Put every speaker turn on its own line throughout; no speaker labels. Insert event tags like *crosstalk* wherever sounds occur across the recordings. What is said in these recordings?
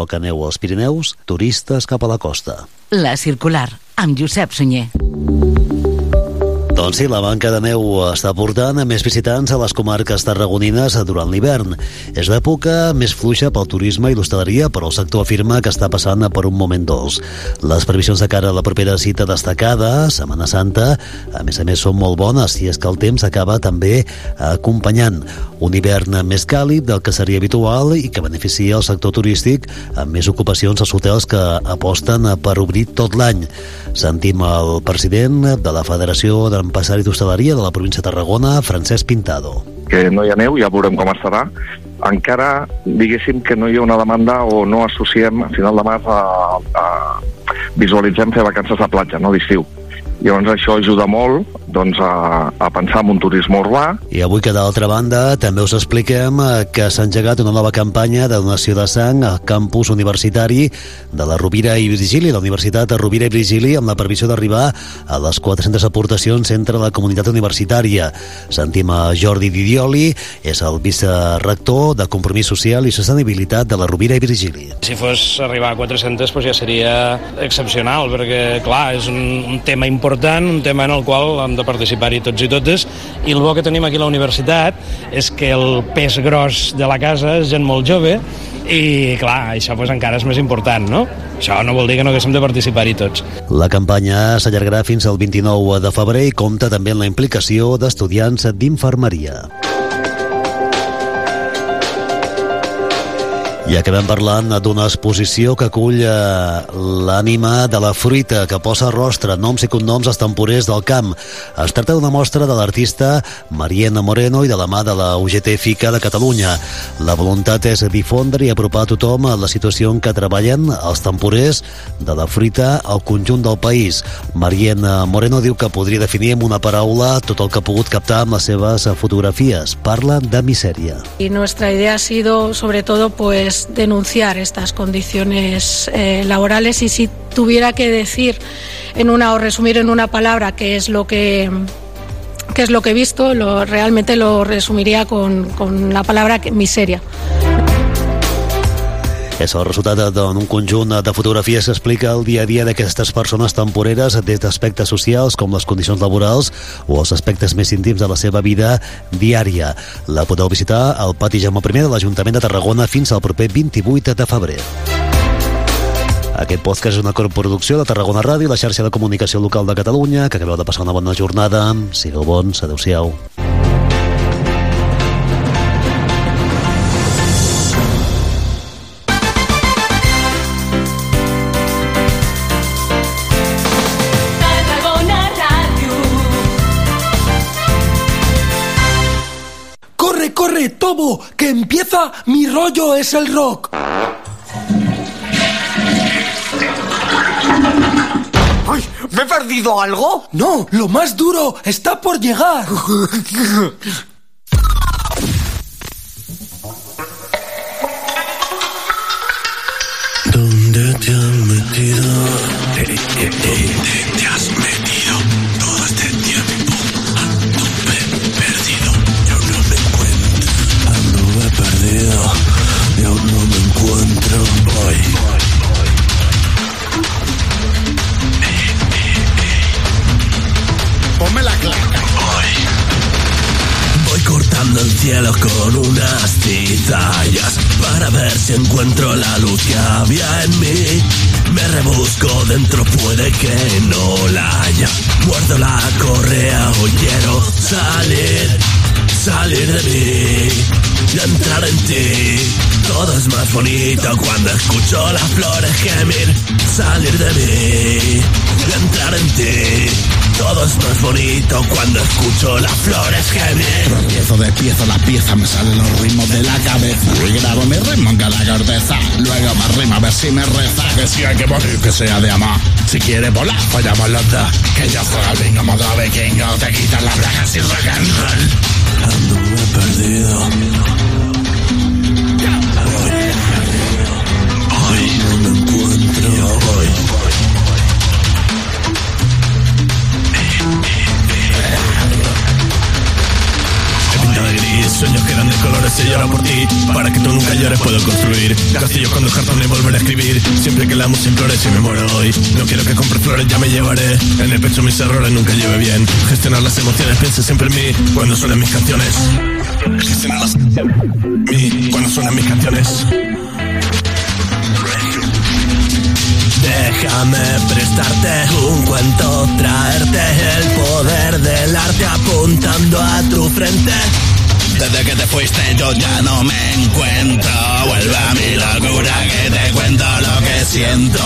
poca neu als Pirineus, turistes cap a la costa.
La Circular, amb Josep Sunyer.
Doncs sí, la manca de neu està portant més visitants a les comarques tarragonines durant l'hivern. És l'època més fluixa pel turisme i l'hostaleria, però el sector afirma que està passant per un moment dolç. Les previsions de cara a la propera cita destacada, Setmana Santa, a més a més són molt bones i és que el temps acaba també acompanyant un hivern més càlid del que seria habitual i que beneficia el sector turístic amb més ocupacions als hotels que aposten per obrir tot l'any. Sentim el president de la Federació de empresari d'hostaleria de la província de Tarragona, Francesc Pintado.
Que no hi ha neu, ja veurem com estarà. Encara, diguéssim que no hi ha una demanda o no associem a final de març a, a visualitzem fer vacances de platja, no d'estiu. Llavors això ajuda molt doncs, a, a pensar en un turisme urbà.
I avui que d'altra banda també us expliquem eh, que s'ha engegat una nova campanya de donació de sang al campus universitari de la Rovira i Virgili, la Universitat de Rovira i Virgili, amb la previsió d'arribar a les 400 aportacions entre la comunitat universitària. Sentim a Jordi Didioli, és el vicerrector de Compromís Social i Sostenibilitat de la Rovira i Virgili.
Si fos arribar a 400 pues ja seria excepcional, perquè clar, és un, un tema important important, un tema en el qual hem de participar-hi tots i totes, i el bo que tenim aquí a la universitat és que el pes gros de la casa és gent molt jove, i clar, això pues, encara és més important, no? Això no vol dir que no haguéssim de participar-hi tots.
La campanya s'allargarà fins al 29 de febrer i compta també amb la implicació d'estudiants d'infermeria. I acabem parlant d'una exposició que acull eh, l'ànima de la fruita, que posa rostre, noms i cognoms als temporers del camp. Es tracta d'una mostra de l'artista Mariena Moreno i de la mà de la UGT FICA de Catalunya. La voluntat és difondre i apropar a tothom a la situació en què treballen els temporers de la fruita al conjunt del país. Mariena Moreno diu que podria definir amb una paraula tot el que ha pogut captar amb les seves fotografies. Parla de misèria.
Y nuestra idea ha sido, sobre todo, pues denunciar estas condiciones eh, laborales y si tuviera que decir en una o resumir en una palabra qué es lo que qué es lo que he visto, lo, realmente lo resumiría con, con la palabra miseria.
És el resultat d'un conjunt de fotografies que explica el dia a dia d'aquestes persones temporeres des d'aspectes socials com les condicions laborals o els aspectes més íntims de la seva vida diària. La podeu visitar al pati Jaume I de l'Ajuntament de Tarragona fins al proper 28 de febrer. Aquest podcast és una coproducció de Tarragona Ràdio i la xarxa de comunicació local de Catalunya. Que acabeu de passar una bona jornada. Sigueu bons. Adéu-siau.
Mi rollo es el rock!
¡Ay! ¿Me he perdido algo?
No, lo más duro está por llegar.
¿Dónde te has metido? ¿Dónde te has metido encuentro
la
luz que había en mí. Me rebusco dentro, puede que no la haya. Muerdo la correa, hoy quiero salir, salir de mí y entrar en ti. Todo es más bonito cuando escucho las flores gemir. Salir de mí y entrar en ti. Todo es más bonito cuando escucho las flores gemir.
Empiezo, despiezo la pieza, me salen los ritmos de la cabeza. Y grabo mi ritmo en cada corteza. Luego más rima, a ver si me reza. Que si hay que morir, que sea de amar. Si quiere volar, fallamos los dos. Que yo juego al bingo modo vikingo. Te quitan las bragas y rock and roll.
Ando perdido. Sueños que eran de
colores se llora por ti. Para que tú nunca llores puedo construir castillos con dos cartones y volver a escribir. Siempre que la música y me muero hoy. No quiero que compre flores, ya me llevaré. En el pecho mis errores nunca lleve bien. Gestionar las emociones, piense siempre en mí. Cuando suenan mis canciones. Gestionar las... Mí, cuando suenan mis canciones. Déjame prestarte un cuento, traerte el poder del arte apuntando a tu frente.
Desde que te fuiste yo ya no me encuentro. Vuelve a mi locura que te cuento lo que siento.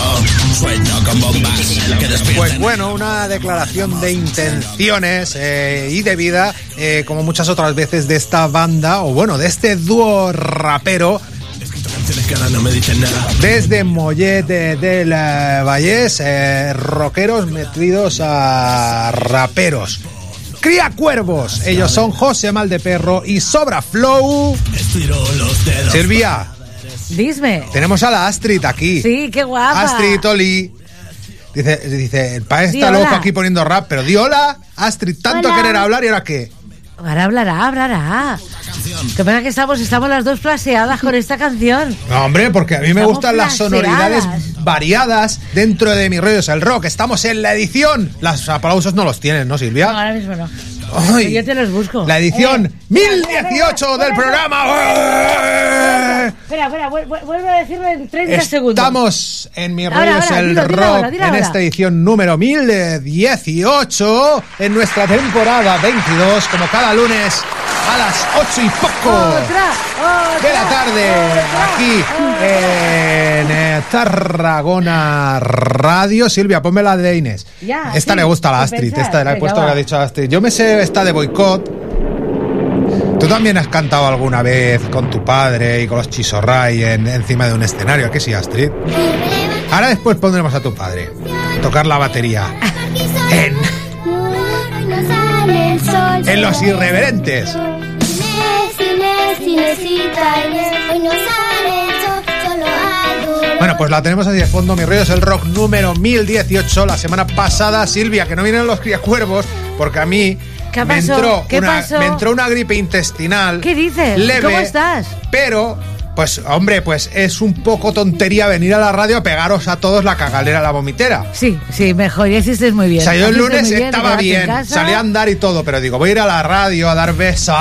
Sueño con bombas que despierten.
Pues bueno, una declaración de intenciones eh, y de vida, eh, como muchas otras veces de esta banda, o bueno, de este dúo rapero
Canciones que ahora no me dicen nada.
desde Mollet de, del Vallés, eh, rockeros metidos a raperos. Cría Cuervos, ellos son José Maldeperro y Sobra Flow. Silvia,
Dime.
tenemos a la Astrid aquí.
Sí, qué guapa.
Astrid, Oli. Dice, dice, el padre
Di
está loco aquí poniendo rap, pero di hola, Astrid, tanto
Hola.
querer hablar y ahora qué.
Ahora hablará, hablará. Que pasa que estamos, estamos las dos plaseadas con esta canción.
No, hombre, porque a mí me gustan las sonoridades variadas dentro de mis rollos el rock. Estamos en la edición. Los aplausos no los tienes, ¿no,
No,
Silvia?
ahora mismo no.
Ay.
Yo te los busco.
La edición
Eh,
1018 del programa.
Espera, espera, vuel- vuel- vuelve a decirlo en 30 segundos.
Estamos en
Ahora,
rollos
ahora,
el
dilo, dilo
rock
ahora, dilo
en esta edición número 1018 en nuestra temporada 22 como cada lunes a las 8 y poco
Otra, otra,
de la tarde
otra,
aquí
otra.
en Tarragona Radio. Silvia, ponme la de Inés.
Ya,
esta
sí,
le gusta a la Astrid,
pensar.
esta le he
Venga,
puesto que ha dicho Astrid. Yo me sé esta de boicot. Tú también has cantado alguna vez con tu padre y con los chisorray en, encima de un escenario, ¿a que sí, Astrid? Ahora después pondremos a tu padre tocar la batería en, *laughs* en Los Irreverentes. Bueno, pues la tenemos así de fondo. Mi rollo es el rock número 1018. La semana pasada, Silvia, que no vienen los criacuervos, porque a mí
¿Qué
me, entró
¿Qué
una,
pasó?
me entró una gripe intestinal.
¿Qué dices?
Leve,
¿Cómo estás?
Pero, pues, hombre, pues es un poco tontería venir a la radio a pegaros a todos la cagalera, la vomitera.
Sí, sí, mejor. Y hiciste muy bien.
O sea, yo el lunes
bien,
estaba bien, salí a andar y todo, pero digo, voy a ir a la radio a dar besos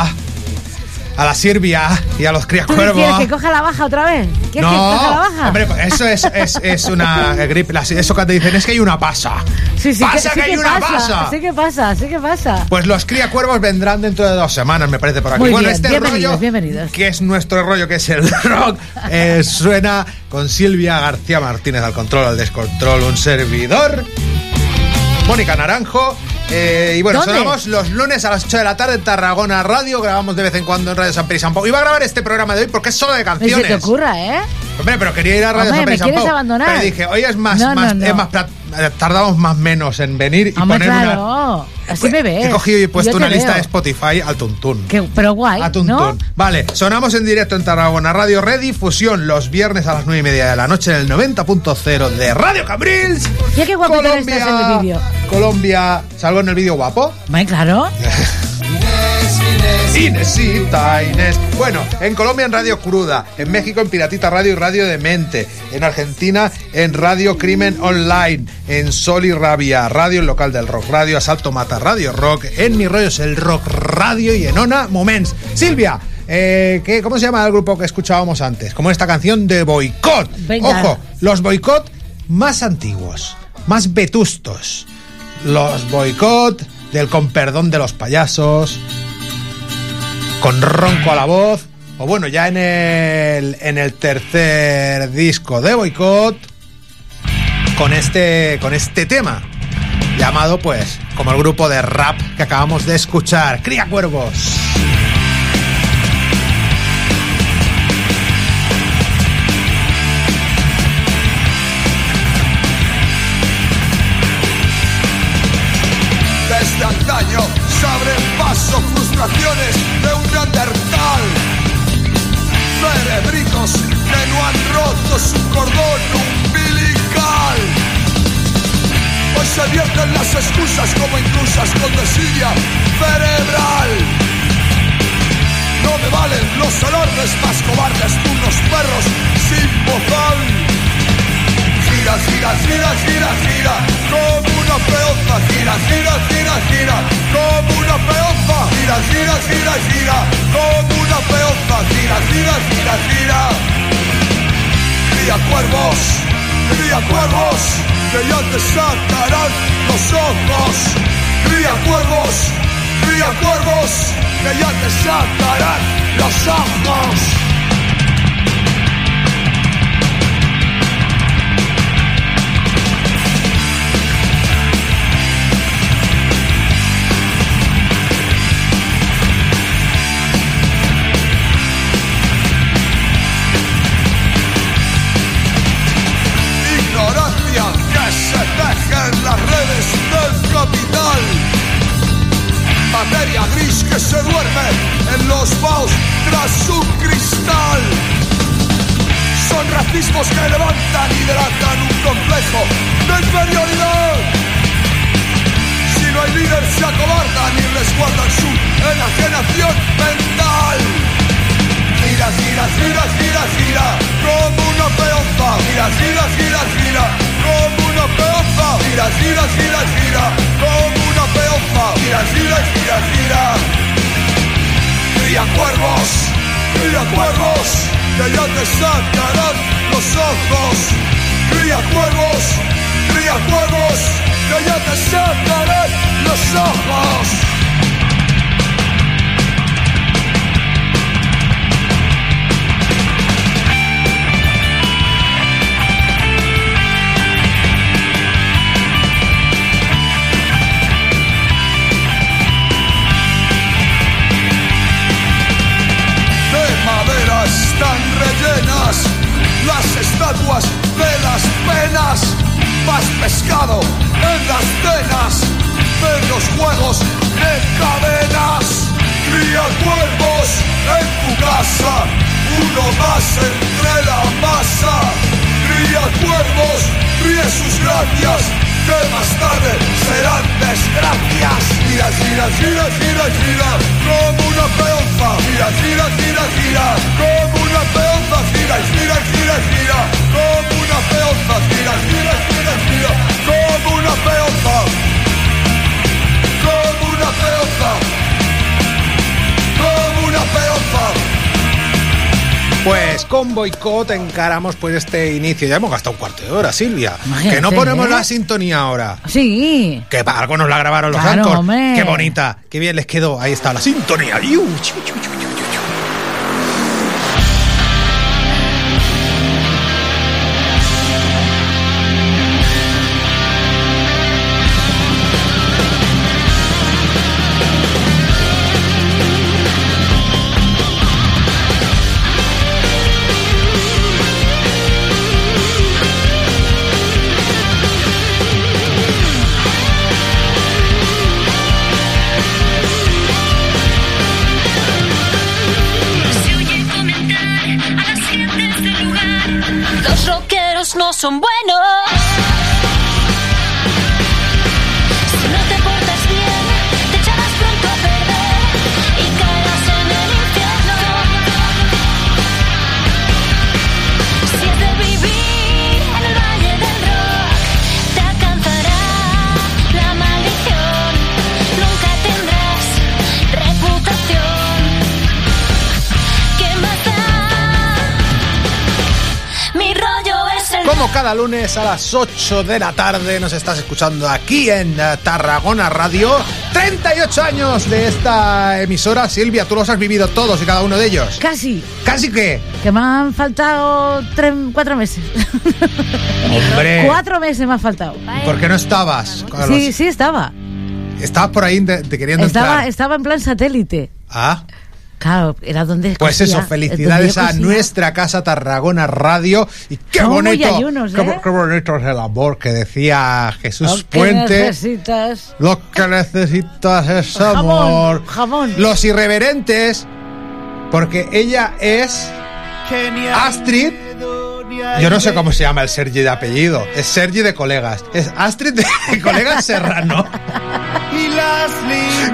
a la Silvia y a los
¿Tú qué
criacuervos.
quieres que coja la baja otra vez? ¿Quieres que coja la
No,
baja?
hombre, eso es, es, es una gripe. Eso que te dicen es que hay una pasa.
sí, sí,
pasa
sí
que hay una pasa.
Sí que pasa, sí que pasa.
Pues los criacuervos vendrán dentro de dos semanas, me parece, por aquí.
Muy
bueno,
bien,
este
bienvenidos,
rollo,
bienvenidos.
que es nuestro rollo, que es el *laughs* rock, eh, suena con Silvia García Martínez al control, al descontrol, un servidor. Mónica Naranjo. Eh, y bueno,
¿Dónde?
sonamos los lunes a las 8 de la tarde en Tarragona Radio. Grabamos de vez en cuando en Radio San Pedro y San Pau. Iba a grabar este programa de hoy porque es solo de
se
canciones.
te ocurra, ¿eh?
Hombre, pero quería ir a Radio
Hombre,
San
¿me quieres abandonar?
Pero dije, hoy es más,
No, no,
más,
no.
es más eh, tardamos más menos en venir y
Hombre,
poner una.
claro. Así me ves.
He cogido y he puesto una lista
veo.
de Spotify al tuntún.
Que- pero guay,
A tuntún.
¿no?
Vale, sonamos en directo en Tarragona Radio Redifusión los viernes a las 9 y media de la noche en el 90.0 de Radio Cambrils.
Ya qué guapito estás en el vídeo.
Colombia, ¿salgo en el vídeo guapo?
Vale, claro. *laughs*
Inesita, Inés. Bueno, en Colombia en Radio Cruda, en México en Piratita Radio y Radio Demente, en Argentina en Radio Crimen Online, en Sol y Rabia, Radio El Local del Rock, Radio Asalto Mata, Radio Rock, en Mi Rollo es el Rock Radio y en Ona Moments. Silvia, eh, ¿qué, ¿cómo se llama el grupo que escuchábamos antes? Como esta canción de Boicot.
Venga.
Ojo, los Boicot más antiguos, más vetustos. Los Boicot del con perdón de los payasos, con ronco a la voz, o bueno, ya en el, en el tercer disco de Boicot, con este, con este tema, llamado pues, como el grupo de rap que acabamos de escuchar, Cría Cuervos.
Desde antaño se abren paso frustraciones de un neandertal. Cerebritos que no han roto su cordón umbilical. Hoy se vierten las excusas como inclusas con desidia cerebral. No me valen los alardes más cobardes que unos perros sin bozal. Gira, gira, gira, gira, gira, como una peonza. Gira, gira, gira, gira, como una peonza. Gira, gira, gira, gira, como una peonza. Gira, gira, gira, gira. Cría cuervos, cría cuervos, que ya te sacarán los ojos. Cría cuervos, cría cuervos, que ya te sacarán los ojos. En las redes del capital. Materia gris que se duerme en los baos tras un cristal. Son racismos que levantan y delatan un complejo de inferioridad. Si no hay líder se acobardan y resguardan su enajenación mental. Gira, gira, gira, gira, gira, como una peonza. Gira, gira, gira, gira. Gira, gira, gira, gira, como una peonza. Gira, gira, gira, gira. Cría cuervos, cría cuervos, que ya te sacarán los ojos. Cría cuervos, cría cuervos, que ya te sacarán los ojos. De las penas. Más pescado en las cenas, menos juegos en cadenas. Cría cuervos en tu casa, uno más entre la masa. Cría cuervos, ríe sus gracias, que más tarde serán desgracias. Gira, gira, gira, gira, gira, como una peonza. Gira, gira, gira, gira, como una peonza. Gira, gira, gira, gira, como una peonza. Gira, gira, gira, gira, como una peonza. Como una peonza. Como una peonza.
Pues con boicot encaramos pues este inicio. Ya hemos gastado un cuarto de hora, Silvia.
Imagínate,
que no ponemos
¿eh?
la sintonía ahora.
Sí.
Que para algo nos la grabaron los
Claro,
Anchor. Qué bonita, qué bien les quedó. Ahí está la sintonía. Iu, chiu, chiu,
son buenos.
Cada lunes a las 8 de la tarde nos estás escuchando aquí en Tarragona Radio. 38 años de esta emisora. Silvia, tú los has vivido todos y cada uno de ellos.
Casi.
¿Casi qué?
Que me han faltado tres, cuatro meses.
Hombre. *laughs*
Cuatro meses me han faltado.
¿Por qué no estabas?
Sí, sí, estaba.
Estabas por ahí de, de queriendo
Estaba,
entrar.
estaba en plan satélite.
Ah,
Claro, era donde.
pues eso, felicidades a nuestra casa Tarragona Radio. Y qué bonito.
ayunos,
qué,
¿eh?
qué bonito es el amor que decía Jesús
Lo que
Puente.
necesitas.
Lo que necesitas es *laughs*
Jamón,
amor.
jamón.
Los irreverentes, porque ella es Astrid. Yo no sé cómo se llama el Sergi de apellido. Es Sergi de colegas. Es Astrid de *laughs* colegas Serrano.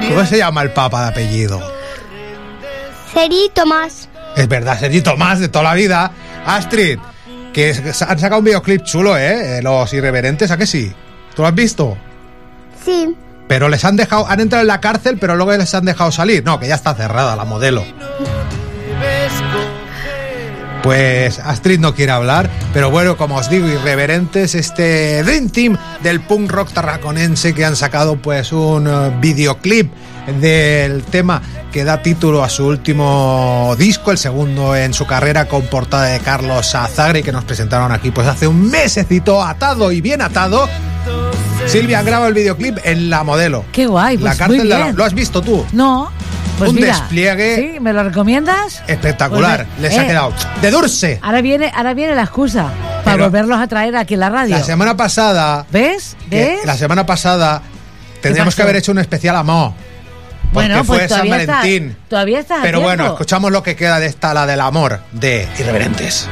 ¿Cómo se llama el papa de apellido?
Sergi Tomás.
Es verdad, Sergi Tomás de toda la vida. Astrid, que han sacado un videoclip chulo, ¿eh? Eh, Los irreverentes, ¿a que sí? ¿Tú lo has visto?
Sí.
Pero les han dejado, han entrado en la cárcel, pero luego les han dejado salir. No, que ya está cerrada la modelo. Pues Astrid no quiere hablar, pero bueno, como os digo, irreverentes, este Dream Team del punk rock tarraconense que han sacado pues un eh, videoclip del tema que da título a su último disco, el segundo en su carrera con portada de Carlos Azagre que nos presentaron aquí pues hace un mesecito atado y bien atado. Silvia graba el videoclip en La Modelo.
Qué guay,
La
pues
cárcel
muy
de la-. ¿Lo has visto tú?
No. Pues
Un
mira,
despliegue
¿Sí? ¿Me lo recomiendas?
espectacular.
Pues,
Les ha
eh,
quedado de Durse.
Ahora viene, ahora viene la excusa para
Pero-
volverlos a traer aquí en la radio.
La semana pasada.
¿Ves? ¿Ves?
la semana pasada tendríamos que haber hecho un especial a Mo. Porque
bueno,
fue
pues
San
todavía está-
Valentín.
todavía está. a
Pero bueno, escuchamos lo que queda de esta, la del amor, de Irreverentes.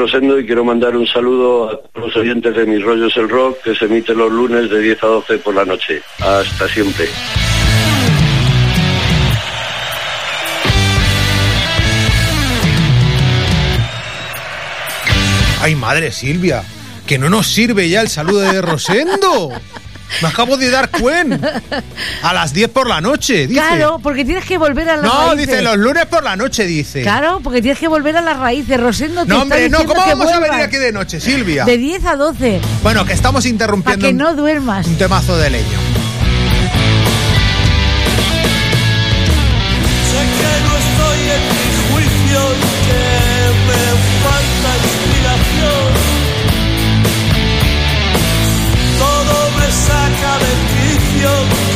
Rosendo y quiero mandar un saludo a todos los oyentes de Mis Rollos el Rock que se emite los lunes de 10 a 12 por la noche. Hasta siempre.
Ay, madre Silvia, que no nos sirve ya el saludo de Rosendo. *laughs*
Me acabo de dar cuenta. A las 10 por la noche, dice.
Claro, porque tienes que volver a las
No,
raíces.
dice los lunes por la noche, dice.
Claro, porque tienes que volver a las raíces. Rosendo te
No, hombre, no, ¿cómo
que
vamos a venir aquí de noche, Silvia?
De 10 a 12,
Bueno, que estamos
para
interrumpiendo
que
un-
no duermas.
un temazo de leño.
yoke.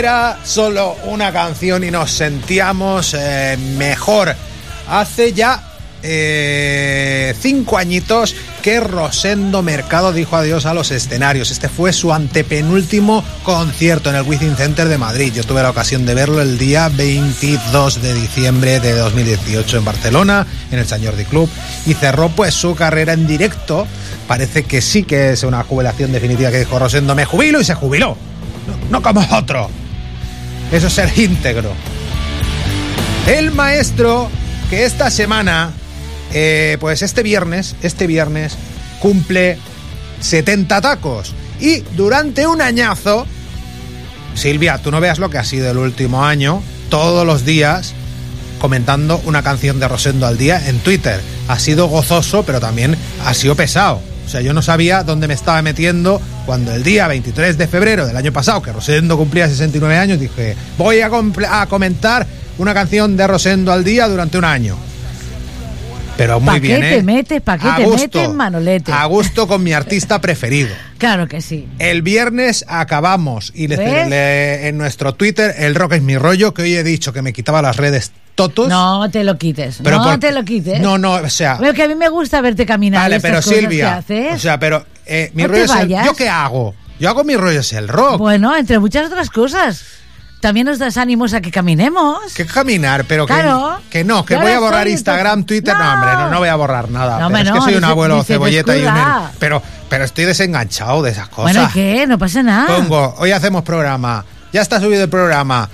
Era solo una canción y nos sentíamos eh, mejor. Hace ya eh, cinco añitos que Rosendo Mercado dijo adiós a los escenarios. Este fue su antepenúltimo concierto en el Within Center de Madrid. Yo tuve la ocasión de verlo el día 22 de diciembre de 2018 en Barcelona, en el Sant Jordi Club, y cerró pues su carrera en directo. Parece que sí que es una jubilación definitiva que dijo Rosendo, me jubilo y se jubiló. No, no como otro. Eso es ser íntegro. El maestro que esta semana, eh, pues este viernes, este viernes, cumple 70 tacos. Y durante un añazo, Silvia, tú no veas lo que ha sido el último año, todos los días comentando una canción de Rosendo al día en Twitter. Ha sido gozoso, pero también ha sido pesado. O sea, yo no sabía dónde me estaba metiendo cuando el día 23 de febrero del año pasado, que Rosendo cumplía 69 años, dije, voy a, a comentar una canción de Rosendo al día durante un año. Pero muy
¿Para
bien,
qué
¿eh?
te metes? ¿Para qué te
gusto.
metes, Manolete?
A gusto con mi artista *laughs* preferido.
Claro que sí.
El viernes acabamos y le-
¿Ves?
le- en nuestro Twitter, el rock es mi rollo, que hoy he dicho que me quitaba las redes totos.
No te lo quites.
Pero
no
por-
te lo quites.
No, no, o sea,
Pero que a mí me gusta verte caminar.
vale, pero Silvia,
que haces.
o sea, pero eh, mi
No
rollo es el. ¿yo qué hago? Yo hago mi rollo es el rock.
Bueno, entre muchas otras cosas. También nos das ánimos a que caminemos.
¿Qué caminar? Pero que,
Claro.
que no, que voy a borrar Instagram, Twitter. No.
No.
hombre, no, no voy a borrar nada.
No,
pero es que soy un abuelo cebolleta y un... Pero, pero estoy desenganchado de esas cosas.
Bueno, ¿y qué? No pasa nada.
Pongo, hoy hacemos programa, ya está subido el programa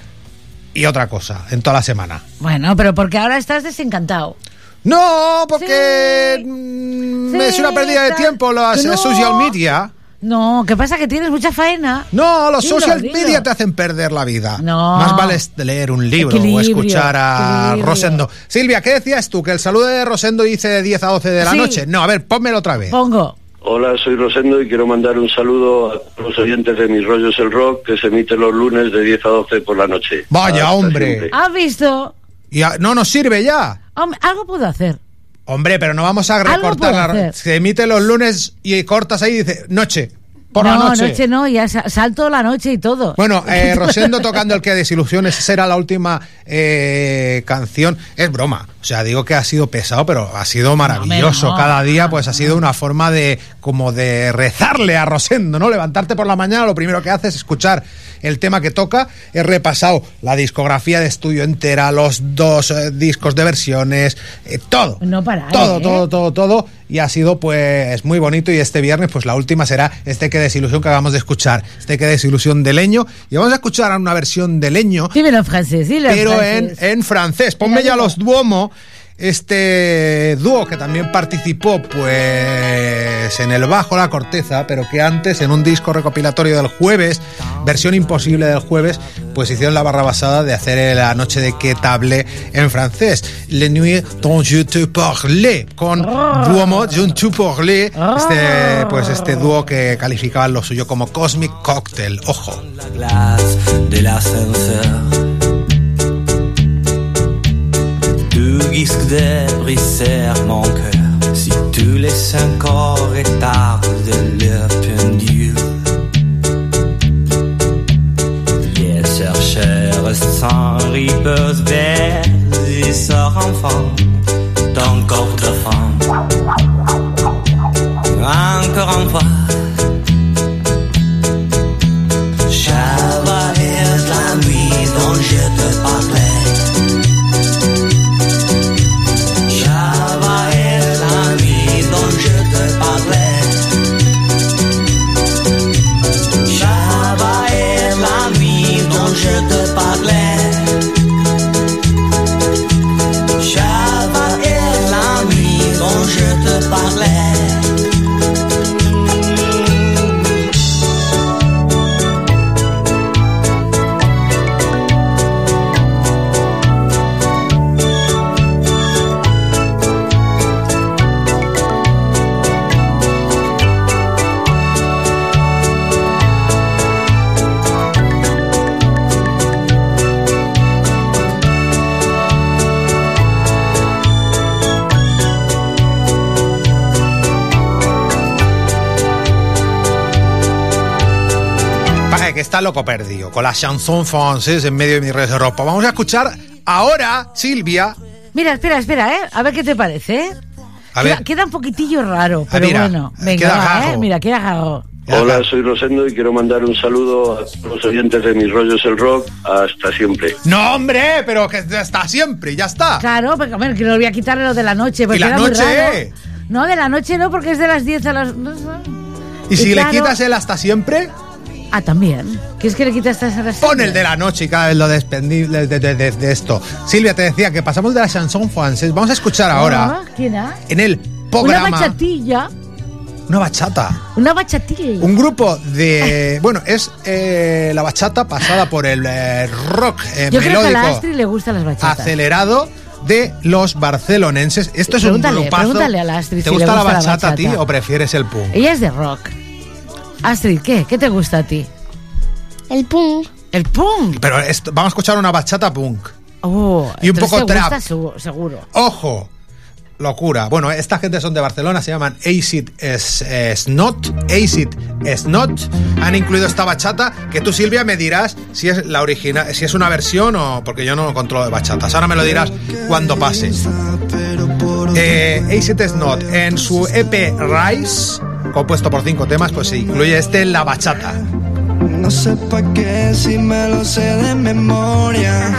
y otra cosa en toda la semana.
Bueno, pero porque ahora estás desencantado.
No, porque mm,
Sí,
es una pérdida de tiempo las
no.
social media.
No, ¿qué pasa? Que tienes mucha faena.
No, los
Dilo,
social
dilo.
media te hacen perder la vida.
No.
Más vale leer un libro o escuchar a
equilibrio.
Rosendo. Silvia, ¿qué decías tú? ¿Que el saludo de Rosendo dice de 10 a 12 de la
Sí.
noche? No, a ver, pónmelo otra vez.
Pongo.
Hola, soy Rosendo y quiero mandar un saludo a los oyentes de Mis Rollos el Rock que se emite los lunes de 10 a 12 por la noche.
Vaya,
Hasta
hombre.
siempre.
¿Has visto?
Y a- no nos sirve ya.
Hombre, algo puedo hacer.
Hombre, pero no vamos a recortar la... Se emite los lunes y cortas ahí y dice noche. Por
no,
la noche.
no, ya sa- salto la noche y todo.
Bueno, eh, *laughs* Rosendo tocando el que desilusiones será la última eh, canción. Es broma. O sea, digo que ha sido pesado, pero ha sido maravilloso.
No, no.
Cada día, pues ha sido una forma de como de rezarle a Rosendo, ¿no? Levantarte por la mañana, lo primero que haces es escuchar el tema que toca. He repasado la discografía de estudio entera, los dos eh, discos de versiones, eh, todo.
No paráis,
Todo,
¿eh?
todo, todo, todo. Y ha sido pues muy bonito. Y este viernes, pues la última será este que desilusión que acabamos de escuchar. Este que desilusión de leño. Y vamos a escuchar una versión de leño,
Dímelo en francés, dilo en
pero
francés.
en francés. Ponme ya los Duomo. Este dúo que también participó pues en el bajo La Corteza, pero que antes en un disco recopilatorio del jueves, versión imposible del jueves, pues hicieron la barra basada de hacer la noche de que table en francés. Le nuit dont je te parlais con Duomo, je te parlais, este, pues este dúo que calificaban lo suyo como Cosmic Cocktail. Ojo.
Tu risques de briser mon cœur si tous les cinq corps retardent leur pendule. Les chercheurs sans ripeuse vers et
loco perdido, con la chanson française en medio de mi red de ropa. Vamos a escuchar ahora, Silvia.
Mira, espera, espera, ¿eh? A ver qué te parece, ¿eh?
A
queda,
ver.
queda un poquitillo raro, pero
mira,
bueno. Venga,
queda
va,
gajo.
¿eh? Mira, queda gajo.
Hola, soy Rosendo y quiero mandar un saludo a los oyentes de Mis Rollos el Rock. Hasta siempre.
No, hombre, pero que está siempre, ya está.
Claro, porque a ver, que no voy a quitarle lo de la noche. Porque
¿Y la
era muy
noche?
raro. No, de la noche no, porque es de las 10 a las... no.
Y si
claro-
le quitas el hasta siempre,
Ah, también. ¿Quieres que le quites estas horas?
pon el de la noche y cada vez lo despendí de, de- de- de esto. Silvia, te decía que pasamos de la chanson française. Vamos a escuchar ahora
Ah, ¿Quién ha?
en el
Una
programa
bachatilla.
una bachata.
Una bachatilla.
Un grupo de. *laughs* Bueno, es eh, la bachata pasada por el eh, rock eh,
Yo creo que a la Astrid le gustan las bachatas.
acelerado de los barcelonenses. Esto es
Pregúntale,
un grupazo.
pregúntale a la Astrid
¿Te
si le
gusta, la,
gusta la
bachata a ti
bachata.
o prefieres el punk?
Ella es de rock. Astrid, ¿qué? ¿Qué te gusta a ti?
El punk.
El punk.
Pero esto- vamos a escuchar una bachata punk.
Oh,
Y un poco
te
trap.
gusta seguro.
¡Ojo! Locura. Bueno, esta gente son de Barcelona, se llaman Acid Snot. Acid Snot. Han incluido esta bachata que tú, Silvia, me dirás si es la original, si es una versión o porque yo no controlo de bachatas. Ahora me lo dirás cuando pase. Eh, Acid Snot, en su EP Rise, compuesto por cinco temas, pues se incluye este La Bachata.
No sé pa' qué si me lo sé de memoria.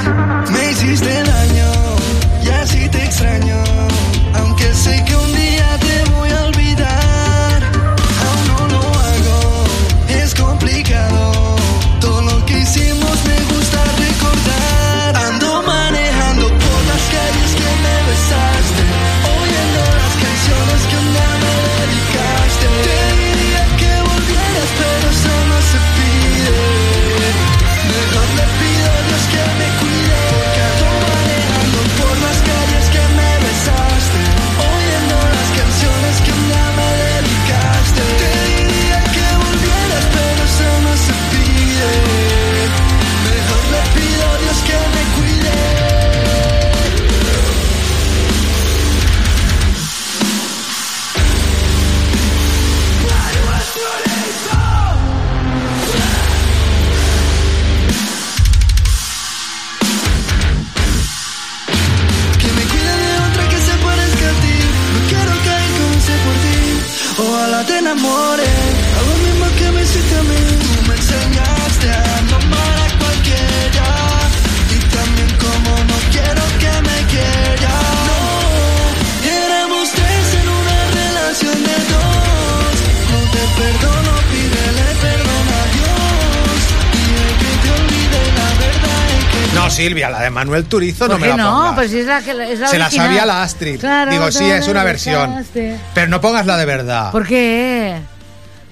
No,
Silvia, la de Manuel Turizo no
¿Por
me la
no?
pongas.
Pues si es la que es la
Se la
original.
sabía la Astrid.
Claro,
Digo, sí,
no,
es
no,
una
no,
versión.
dejaste.
Pero no pongas la de verdad.
¿Por qué?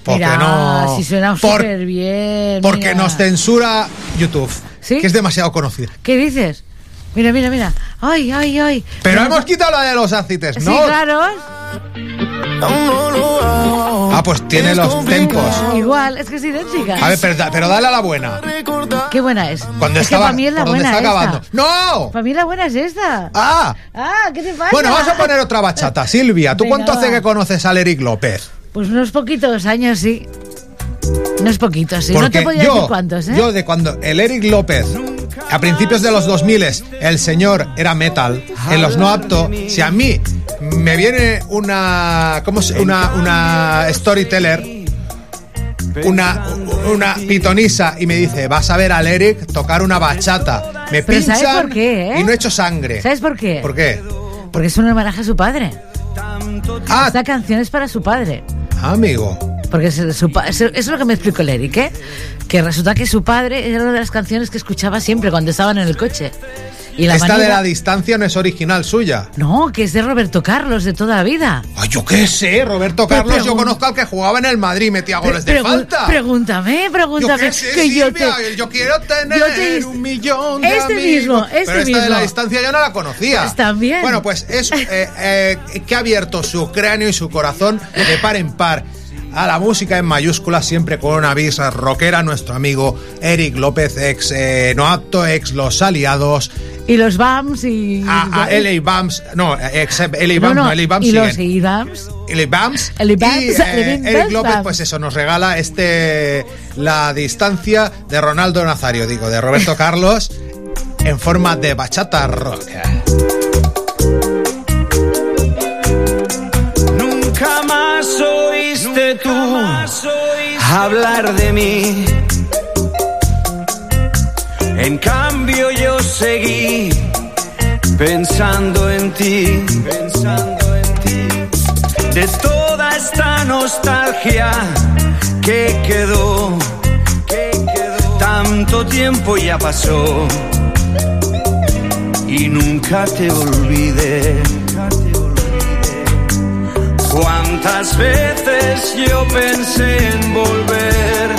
Porque
Mira,
no.
si suena
Por-
súper bien.
Porque nos censura YouTube.
¿Sí?
Que es demasiado conocida.
¿Qué dices? Mira, mira, mira. Ay, ay, ay.
Pero hemos quitado la de los ácites,
Sí,
¿no?
claro.
Ah, pues tiene los tempos.
Igual, es que es idéntica.
A ver, pero, da- pero dale a la buena.
Qué buena es.
Cuando
es
estaba-
que para mí es la
por donde
buena
está
esta.
acabando. ¡No!
Para mí la buena es esta.
¡Ah!
Ah, ¿qué te pasa?
Bueno, vamos a poner otra bachata. *laughs* Silvia, ¿tú
Venga,
cuánto hace
va.
que conoces al Eric López?
Pues unos poquitos años, sí. Unos poquitos, sí. no te podía
yo,
decir cuántos, ¿eh?
yo de cuando el Eric López, a principios de los 2000, el señor era metal, en los no apto, si a mí me viene una, ¿cómo se, una, una storyteller, una, una pitonisa y me dice, vas a ver al Eric tocar una bachata, me
Pero ¿sabes
pinchan
por qué, eh?
y no he hecho sangre.
¿Sabes por qué?
¿Por qué?
Porque es un homenaje a su padre.
Ah.
Esta canción es para su padre.
Amigo.
Porque es, su es lo que me explicó el Eric, ¿eh? Que resulta que su padre era una de las canciones que escuchaba siempre cuando estaban en el coche. Y la
Esta de
manera-
la distancia no es original suya.
No, que es de Roberto Carlos de toda la vida.
Ay, yo qué sé, Roberto Carlos, yo
pregun-
conozco al que jugaba en el Madrid y metía goles de falta.
Pregúntame, pregúntame.
Yo qué sé,
que yo
Silvia,
te-
yo quiero tener
yo te-
un millón de
Este
amigos.
mismo, este
Pero esta de la
mismo.
distancia yo no la conocía.
Pues también.
Bueno, pues es eh, eh, que ha abierto su cráneo y su corazón de par en par a la música en mayúsculas, siempre con una visa rockera, nuestro amigo Eric López, ex eh, no apto, ex Los Aliados,
Y los BAMs y...
a, a LA Bams, no, ex LA
No,
Bams,
no,
no, LA Bams
y
siguen.
los IBAMs.
Eli Bams.
Eli Bams,
y eh,
Eli
Eric
Bams,
López,
Bams.
pues eso, nos regala este la distancia de Ronaldo Nazario, digo, de Roberto *laughs* Carlos, en forma de bachata rock.
Oíste tú hablar de mí. En cambio yo seguí pensando en ti, pensando en ti. De toda esta nostalgia que quedó, que quedó. Tanto tiempo ya pasó y nunca te olvidé. Cuántas veces yo pensé en volver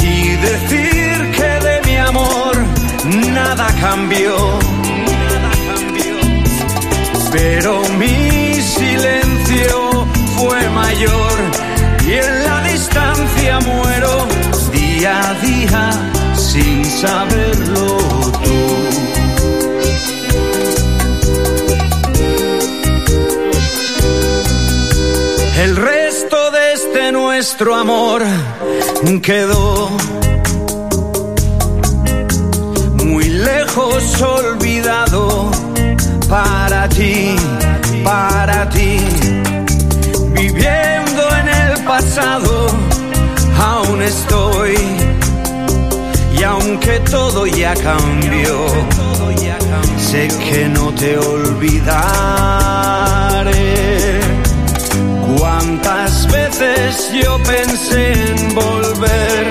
y decir que de mi amor nada cambió, pero mi silencio fue mayor y en la distancia muero día a día sin saberlo nuestro amor quedó muy lejos olvidado para ti, para ti. Viviendo en el pasado, aún estoy. Y aunque todo ya cambió, sé que no te olvidaré. Cuántas yo pensé en volver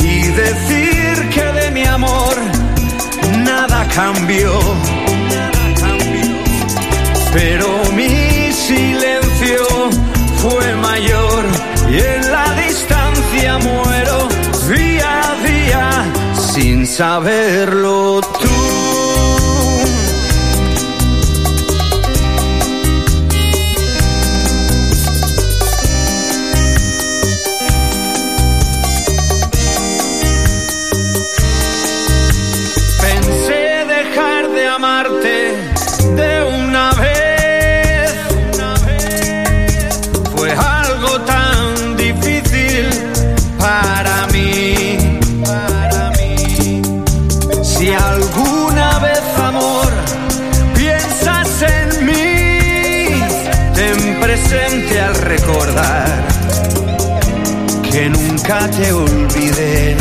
y decir que de mi amor nada cambió, pero mi silencio fue mayor y en la distancia muero día a día sin saberlo tú. Nunca te olvidé.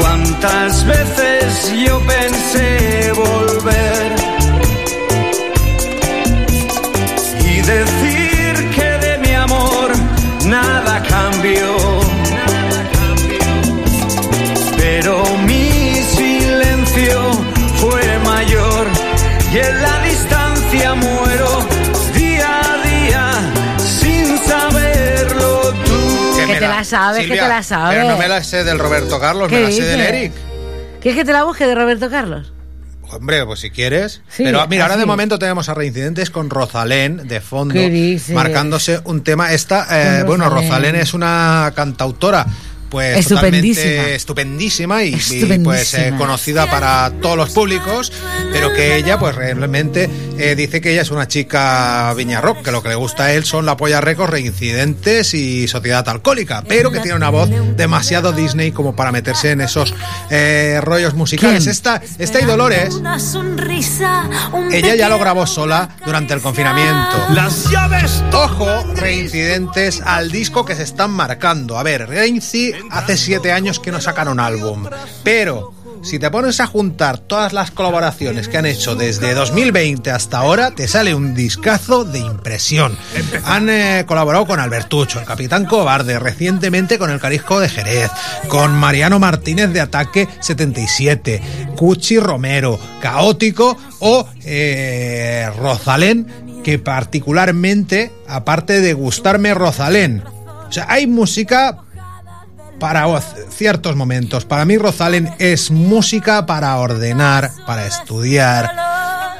Cuántas veces yo pensé volver y decir que de mi amor nada cambió. Pero mi silencio fue mayor y en la distancia muero
la sabes, que te la sabes.
Pero no me la sé del Roberto Carlos,
¿Qué
me la sé del? Eric.
¿Quieres que te la busque de Roberto Carlos?
Hombre, pues si quieres.
Sí,
Pero mira, ahora de momento tenemos a reincidentes con Rosalén de fondo, marcándose un tema. Esta, eh, bueno.
Rosalén
es una cantautora. Pues
Estupendísima.
totalmente estupendísima y, y,
Estupendísima.
pues eh, conocida para todos los públicos, pero que ella pues realmente eh, dice que ella es una chica viña rock, que lo que le gusta a él son la polla récords, reincidentes y sociedad alcohólica, pero que tiene una voz demasiado Disney como para meterse en esos eh, rollos musicales.
¿Quién?
Esta, esta y Dolores ella ya lo grabó sola durante el confinamiento.
Las llaves.
Ojo, reincidentes al disco que se están marcando. A ver, Reinci hace siete años que no sacan un álbum, pero si te pones a juntar todas las colaboraciones que han hecho desde 2020 hasta ahora, te sale un discazo de impresión. Han eh, colaborado con Albertucho, el Capitán Cobarde, recientemente con el Carisco de Jerez, con Mariano Martínez de Ataque 77, Cuchi Romero, Caótico o eh, Rosalén, que particularmente, aparte de gustarme Rosalén, o sea, hay música para ciertos momentos. Para mí Rosalén es música para ordenar, para estudiar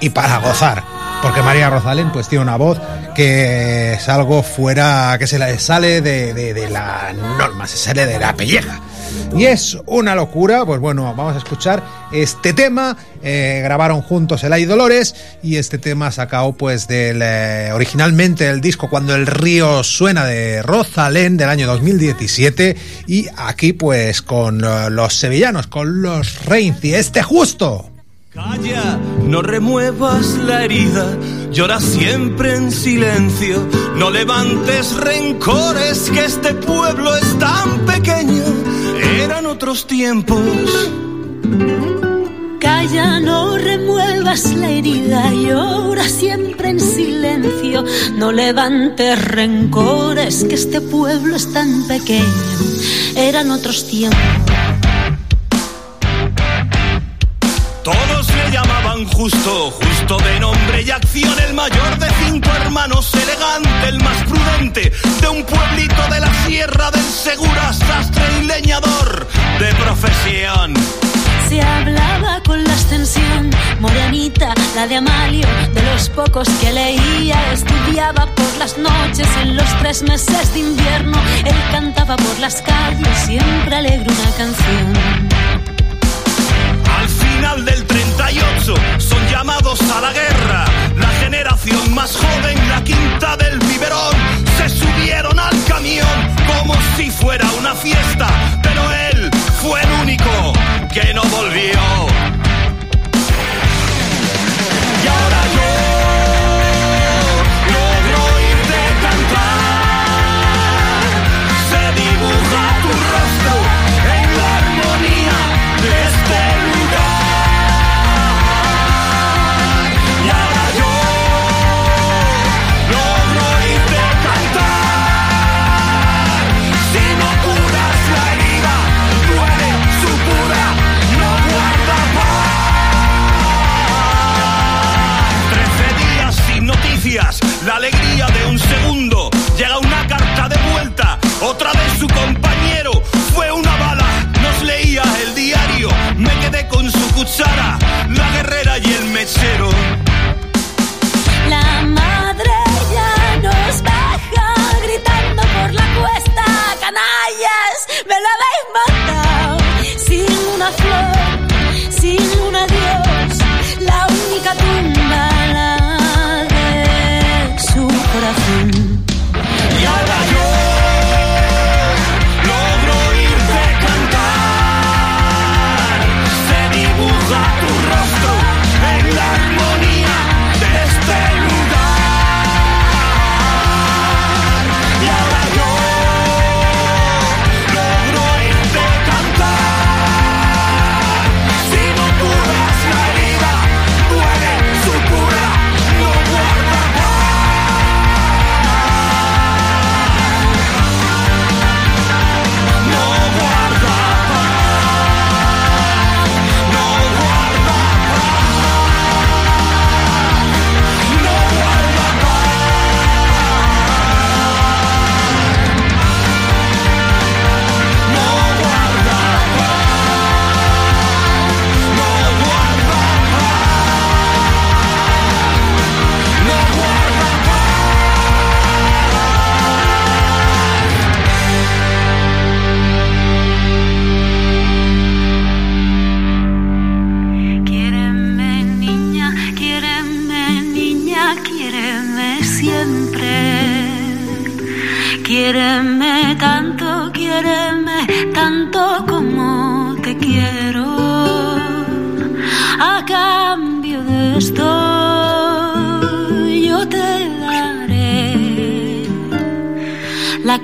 y para gozar. Porque María Rosalén pues tiene una voz que es algo fuera, que se le sale de, de- de la norma, se sale de la pelleja. Y es una locura, pues bueno, vamos a escuchar este tema. eh, grabaron juntos el Ay Dolores y este tema sacado pues eh, originalmente del disco Cuando el río suena de Rosalén del año 2017 y aquí pues con eh, los sevillanos, con los Reinci, este justo.
Calla, no remuevas la herida, llora siempre en silencio, no levantes rencores, que este pueblo es tan pequeño, eran otros tiempos.
Calla, no remuevas la herida, llora siempre en silencio. No levantes rencores, que este pueblo es tan pequeño. Eran otros tiempos.
Justo, justo de nombre y acción, el mayor de cinco hermanos, elegante, el más prudente, de un pueblito de la sierra del Segura, sastre y leñador de profesión.
Se hablaba con la extensión, morenita, la de Amalio, de los pocos que leía, estudiaba por las noches en los tres meses de invierno. Él cantaba por las calles, siempre alegre una canción.
Del 38 son llamados a la guerra. La generación más joven, la quinta del biberón, se subieron al camión como si fuera una fiesta. Pero él fue el único que no volvió. Alegría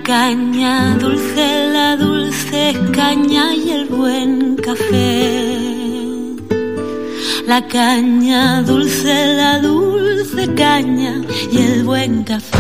caña dulce, la dulce caña y el buen café. La caña dulce, la dulce caña y el buen café.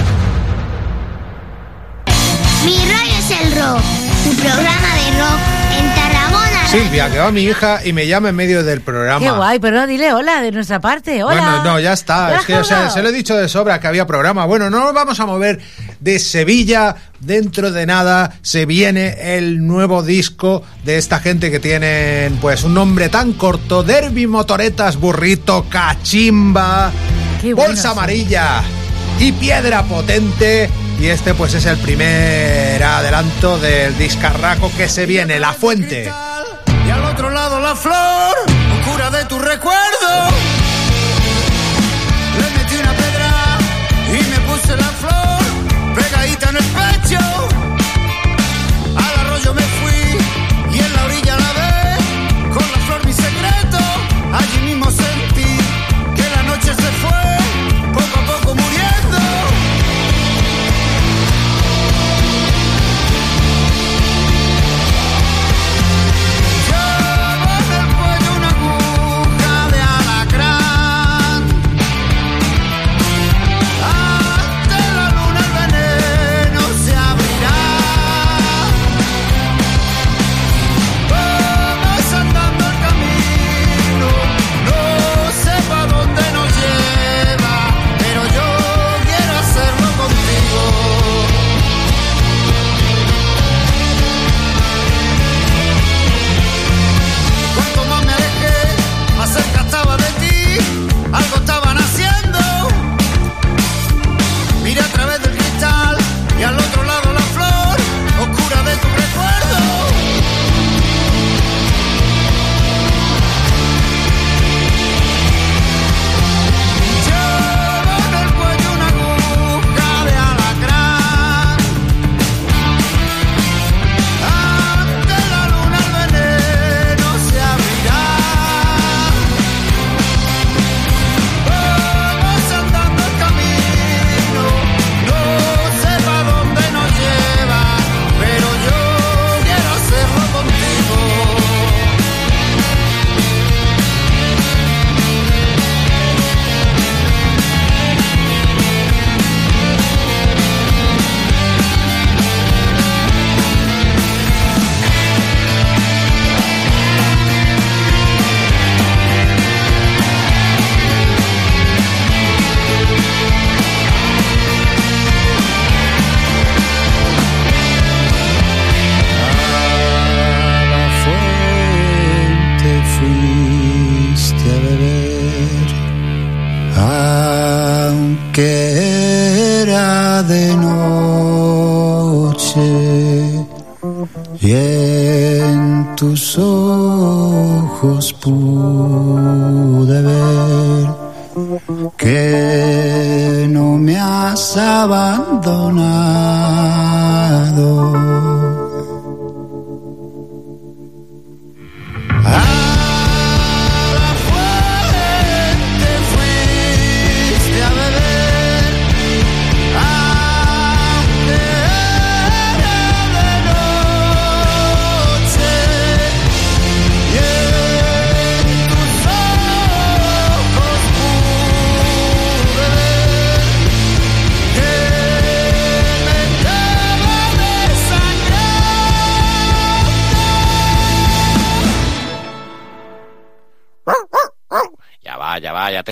Mi rollo es el rock, tu programa de rock en Tarragona.
Silvia, que va mi hija y me llama en medio del programa.
Qué guay, pero no, dile hola de nuestra parte. Hola.
Bueno, no, ya está.
¿Ya
Es que o sea, se lo he dicho de sobra que había programa. Bueno, no nos vamos a mover de Sevilla. Dentro de nada se viene el nuevo disco de esta gente que tienen pues un nombre tan corto. Derby, motoretas, burrito, cachimba, bolsa amarilla y piedra potente. Y este pues es el primer adelanto del discarraco que se viene, La Fuente.
Al otro lado la flor,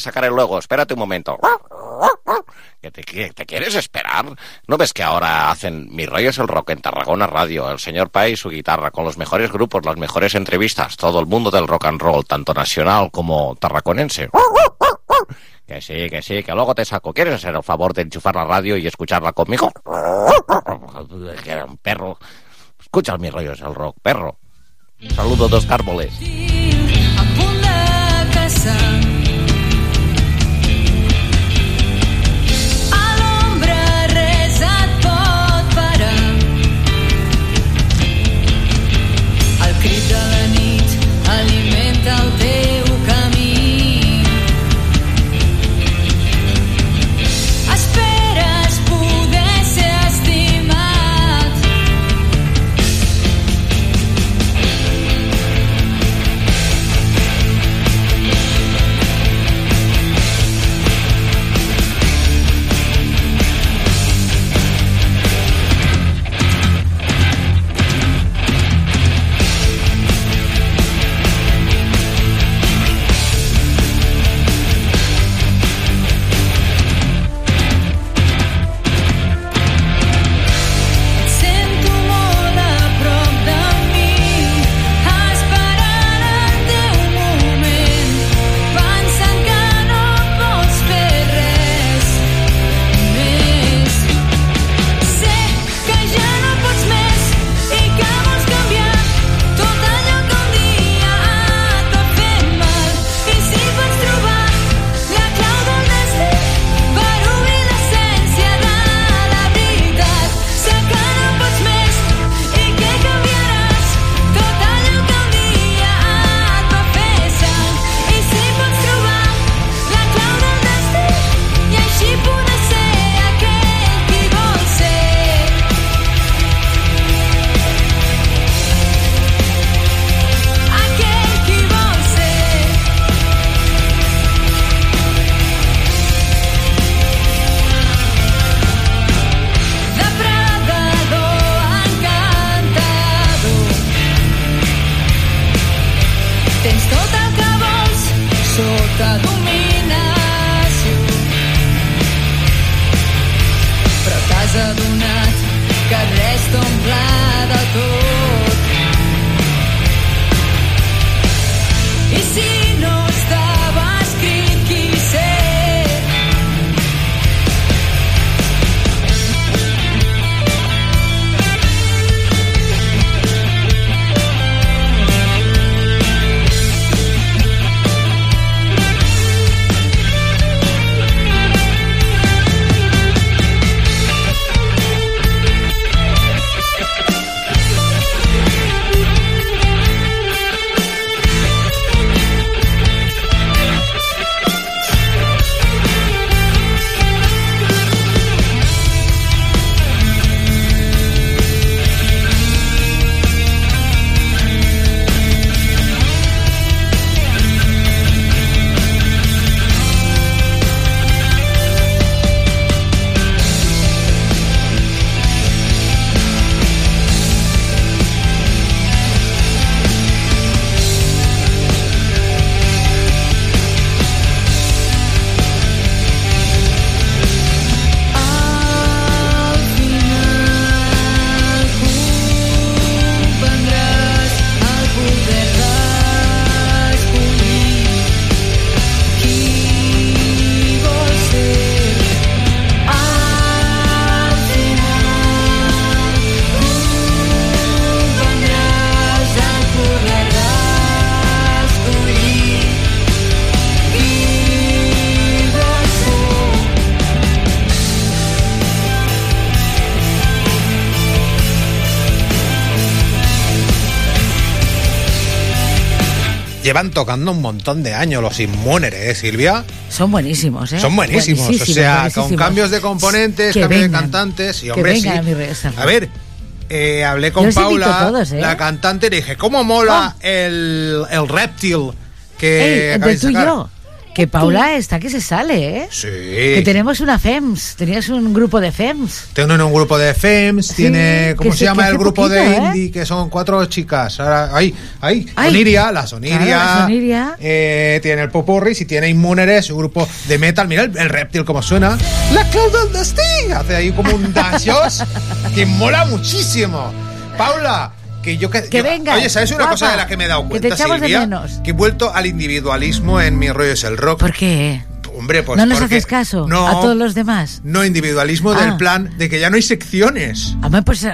sacaré luego. Espérate un momento. ¿Que te, que te quieres esperar? ¿No ves que ahora hacen Mi rollo es el rock en Tarragona Radio? El señor Pai y su guitarra, con los mejores grupos, las mejores entrevistas, todo el mundo del rock and roll, tanto nacional como tarraconense. Que sí, que sí, que luego te saco. ¿Quieres hacer el favor de enchufar la radio y escucharla conmigo? Que era un perro. Escucha Mi rollo es el rock, perro. Saludo dos árboles.
a punt de caçar.
Llevan tocando un montón de años los Inmuneres, ¿eh, Silvia?
Son buenísimos, ¿eh?
Son buenísimos, o sea,
buenísimos.
con cambios de componentes,
Que
cambios de cantantes y
que
hombre,
vengan
sí.
a mi regreso.
A ver, eh, hablé con
los
Paula,
todos, ¿eh?
la cantante, y le dije, ¿cómo mola el, el reptil que
Ey,
acabáis de
tú y
sacar?".
yo. Que Paula está que se sale, ¿eh?
Sí.
Que tenemos una FEMS. Tenías un grupo de FEMS.
Tiene un grupo de FEMS, tiene, ¿cómo se
sí,
llama el grupo de
poquito, ¿eh?
indie? Que son cuatro chicas. Ahora, ahí, ahí,
Ay.
Soniria, la Soniria.
Claro, la Soniria.
eh, tiene el Popurris y tiene Inmuneres, su grupo de metal. Mira el, el reptil como suena. La Cloud del Destí. Hace ahí como un dancios que mola muchísimo. Paula, que yo que,
Que
yo-
venga,
Oye, ¿sabes una
guapa,
cosa de la que me he dado
que te
cuenta,
echamos de
Silvia?
menos.
Que he vuelto al individualismo en mi rollo es el rock.
¿Por qué?
Hombre, pues
¿No nos haces caso
No,
a todos los demás?
no individualismo
Ah.
del plan de que ya no hay secciones.
Hombre, pues eh,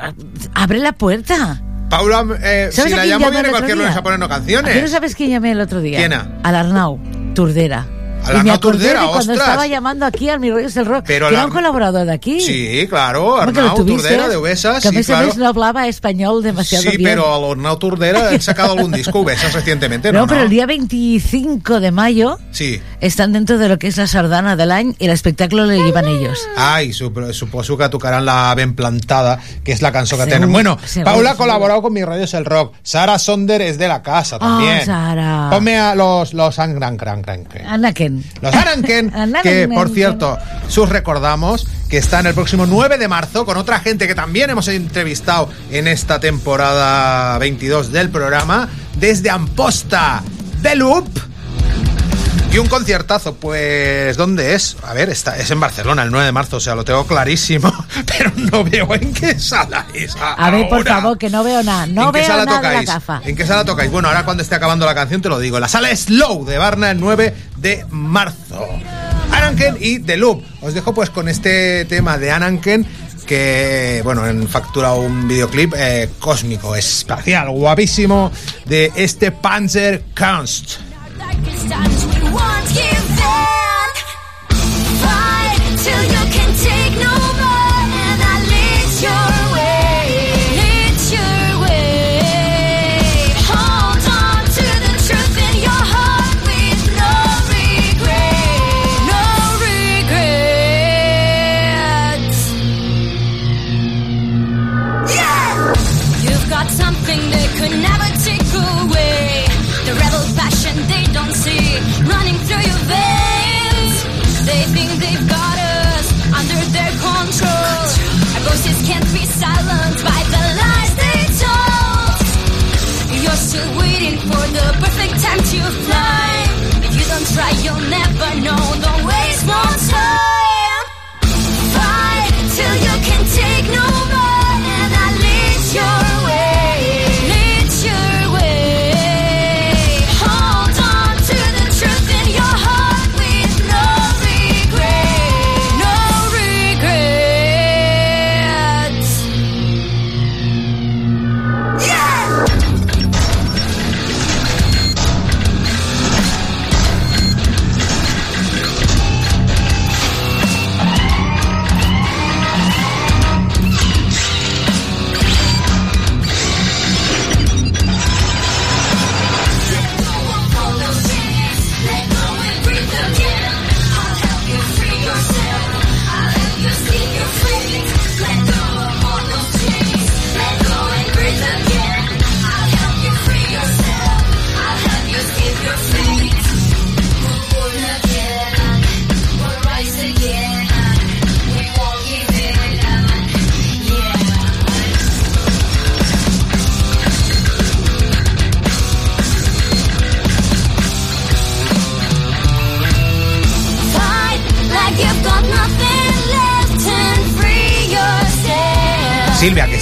abre la puerta.
Paula, eh,
¿Sabes
si la llamo viene cualquier
día?
lunes a ponernos
¿A qué no
canciones.
sabes quién llamé el otro día?
¿Quién?
Al Arnau, Turdera.
Al
Y me
Arnau
acordé
Turdera,
de cuando
ostras.
estaba llamando aquí al Mi Rollo es el Rock,
Pero
que
la-
era un colaborador de aquí.
Sí, claro, Arnau
tuviste,
Turdera de Ubesas,
Que a
sí,
veces
claro.
no hablaba español demasiado
Sí,
bien.
pero al Arnau Turdera han sacado algún disco Ubesas recientemente,
No,
¿no?
pero el día 25 de mayo
Sí.
están dentro de lo que es la sardana del año y el espectáculo lo llevan ellos.
Ai, supo- suposo que tocaran la Ben Plantada, que es la canción que tienen. Bueno,
seguro,
Paula ha colaborado con mis radios el rock. Sara Sonder es de la casa también.
Oh, Sara.
Ponme a los, los Angran Cran Los Aranken, *laughs* que por cierto, sus recordamos que están el próximo 9 de marzo con otra gente que también hemos entrevistado en esta temporada 22 del programa, desde Amposta de Loop. Y un conciertazo, pues, ¿dónde es? A ver, está, es en Barcelona el 9 de marzo, o sea, lo tengo clarísimo, *laughs* pero no veo en qué sala es.
A ver, por favor, que no veo nada. No
¿En qué
veo
sala
nada de la
tocáis?
gafa.
¿En qué sala tocáis? Bueno, ahora cuando esté acabando la canción te lo digo. La sala Slow de Barna el 9 de marzo. Ananken y The Loop. Os dejo pues con este tema de Ananken que, bueno, han facturado un videoclip eh, cósmico, espacial, guapísimo de este Panzer Kunst.
Frankenstein's we
want you.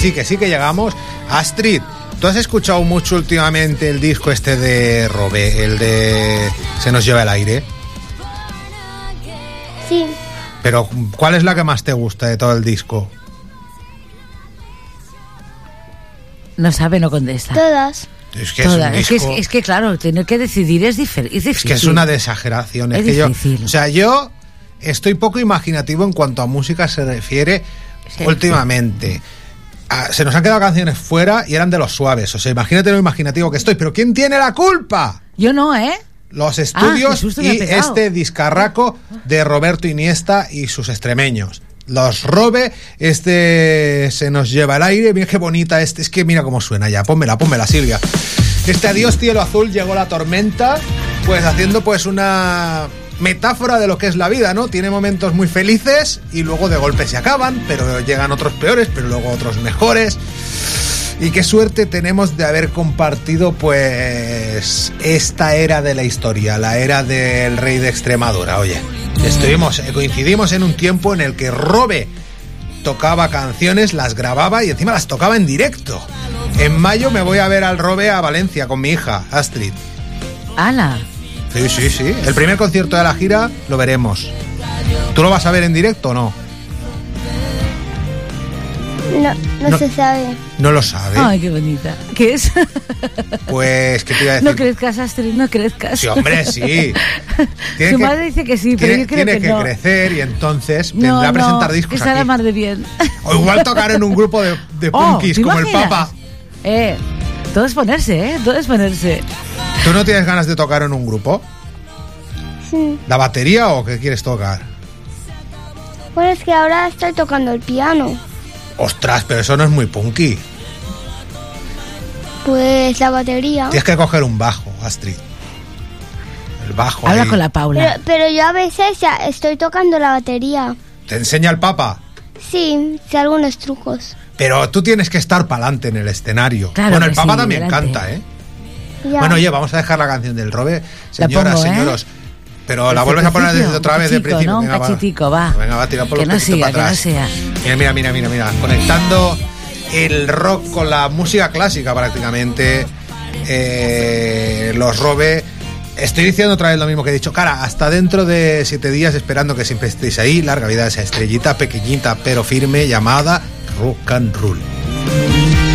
Sí, que sí que llegamos. Astrid, ¿tú has escuchado mucho últimamente el disco este de Robé, el de Se nos lleva el aire?
Sí,
Pero, ¿cuál es la que más te gusta de todo el disco?
No sabe, no contesta.
todas.
Es que es
Todas. Es que, es, que, claro, tener que decidir es, difer- es difícil.
Es que es una de exageración. Es,
Es
que yo,
difícil.
o sea, yo estoy poco imaginativo en cuanto a música se refiere
Sí,
últimamente. Ah, se nos han quedado canciones fuera y eran de los suaves. O sea, imagínate lo imaginativo que estoy. Pero ¿quién tiene la culpa?
Yo no, ¿eh?
Los
qué
estudios y este discarraco de Roberto Iniesta y sus extremeños. Los robe, este se nos lleva al aire. Mira qué bonita este. Es que mira cómo suena ya. Pónmela, pónmela, Silvia. Este adiós cielo azul llegó la tormenta, pues haciendo pues una metáfora de lo que es la vida, ¿no? Tiene momentos muy felices y luego de golpe se acaban, pero llegan otros peores, pero luego otros mejores. Y qué suerte tenemos de haber compartido pues esta era de la historia, la era del rey de Extremadura. Oye, estuvimos, eh, coincidimos en un tiempo en el que Robe tocaba canciones, las grababa y encima las tocaba en directo. En mayo me voy a ver al Robe a Valencia con mi hija, Astrid.
Ala.
Sí, sí, sí. El primer concierto de la gira lo veremos. ¿Tú lo vas a ver en directo o no?
No, no,
No.
se sabe.
No lo sabe.
Ay, qué bonita. ¿Qué es?
Pues, ¿qué te iba a decir?
No crezcas, Astrid, no crezcas.
Sí, hombre, sí. *laughs* Tiene
Su
que-
madre dice que sí, pero
tiene,
yo creo
tiene
que,
que,
no.
crecer y entonces
No,
vendrá a presentar discos
que estará
aquí.
más de bien.
O igual *laughs* tocar en un grupo de, de
Oh,
punkis
¿te
como el? Papa.
Eh, todo es ponerse, ¿eh? Todo es ponerse.
¿Tú no tienes ganas de tocar en un grupo?
Sí.
¿La batería o qué quieres tocar?
Bueno, es que ahora estoy tocando el piano.
Ostras, pero eso no es muy punky.
Pues la batería.
Tienes que coger un bajo, Astrid. El bajo.
Habla
ahí.
con la Paula.
Pero, pero yo a veces ya estoy tocando la batería.
Te enseña el Papa.
Sí, sé algunos trucos.
Pero tú tienes que estar para adelante en el escenario.
Claro
bueno, el Papa
sí,
también
delante.
canta, ¿eh?
Ya.
Bueno, oye, vamos a dejar la canción del Robe. Señoras,
pongo, ¿eh?
señoros. Pero
El
la vuelves a poner desde otra vez de principio.
¿no? Un
Venga, va.
cachitico, va.
Venga, va, tira por
Que
los
no siga,
para
que no
atrás.
sea.
Mira, mira, mira, mira, mira. Conectando el rock con la música clásica prácticamente. Eh, los Robe. Estoy diciendo otra vez lo mismo que he dicho. Cara, hasta dentro de siete días esperando que siempre estéis ahí. Larga vida a esa estrellita pequeñita pero firme llamada Rock and Roll.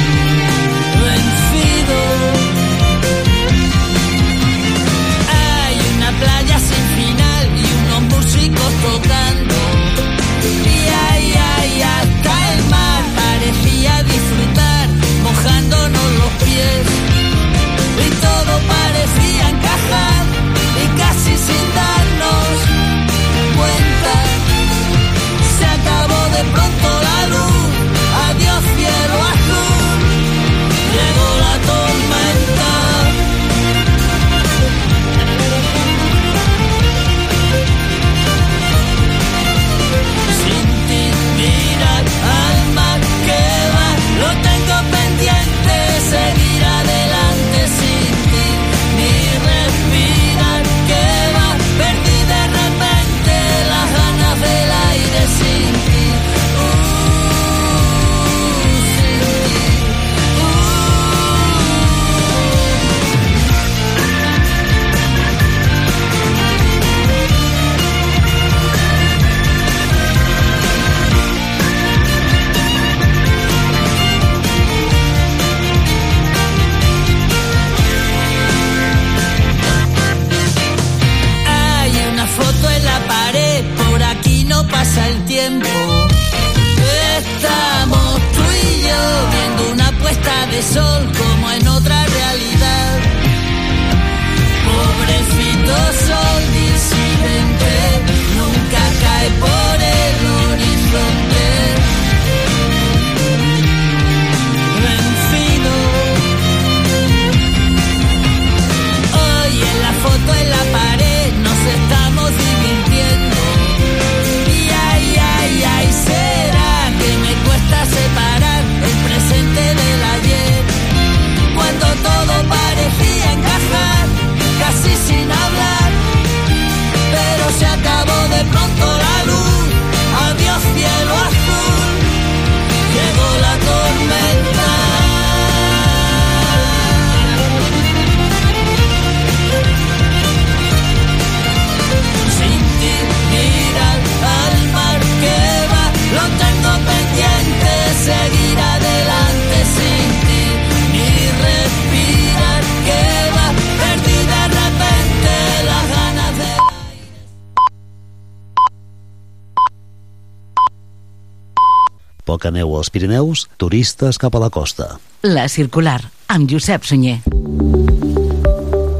Als Pirineus, turistes cap a la costa.
La circular, amb Josep Sunyer.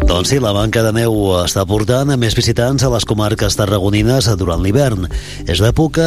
Doncs sí, la manca de neu està portant a més visitants a les comarques tarragonines durant l'hivern. És l'època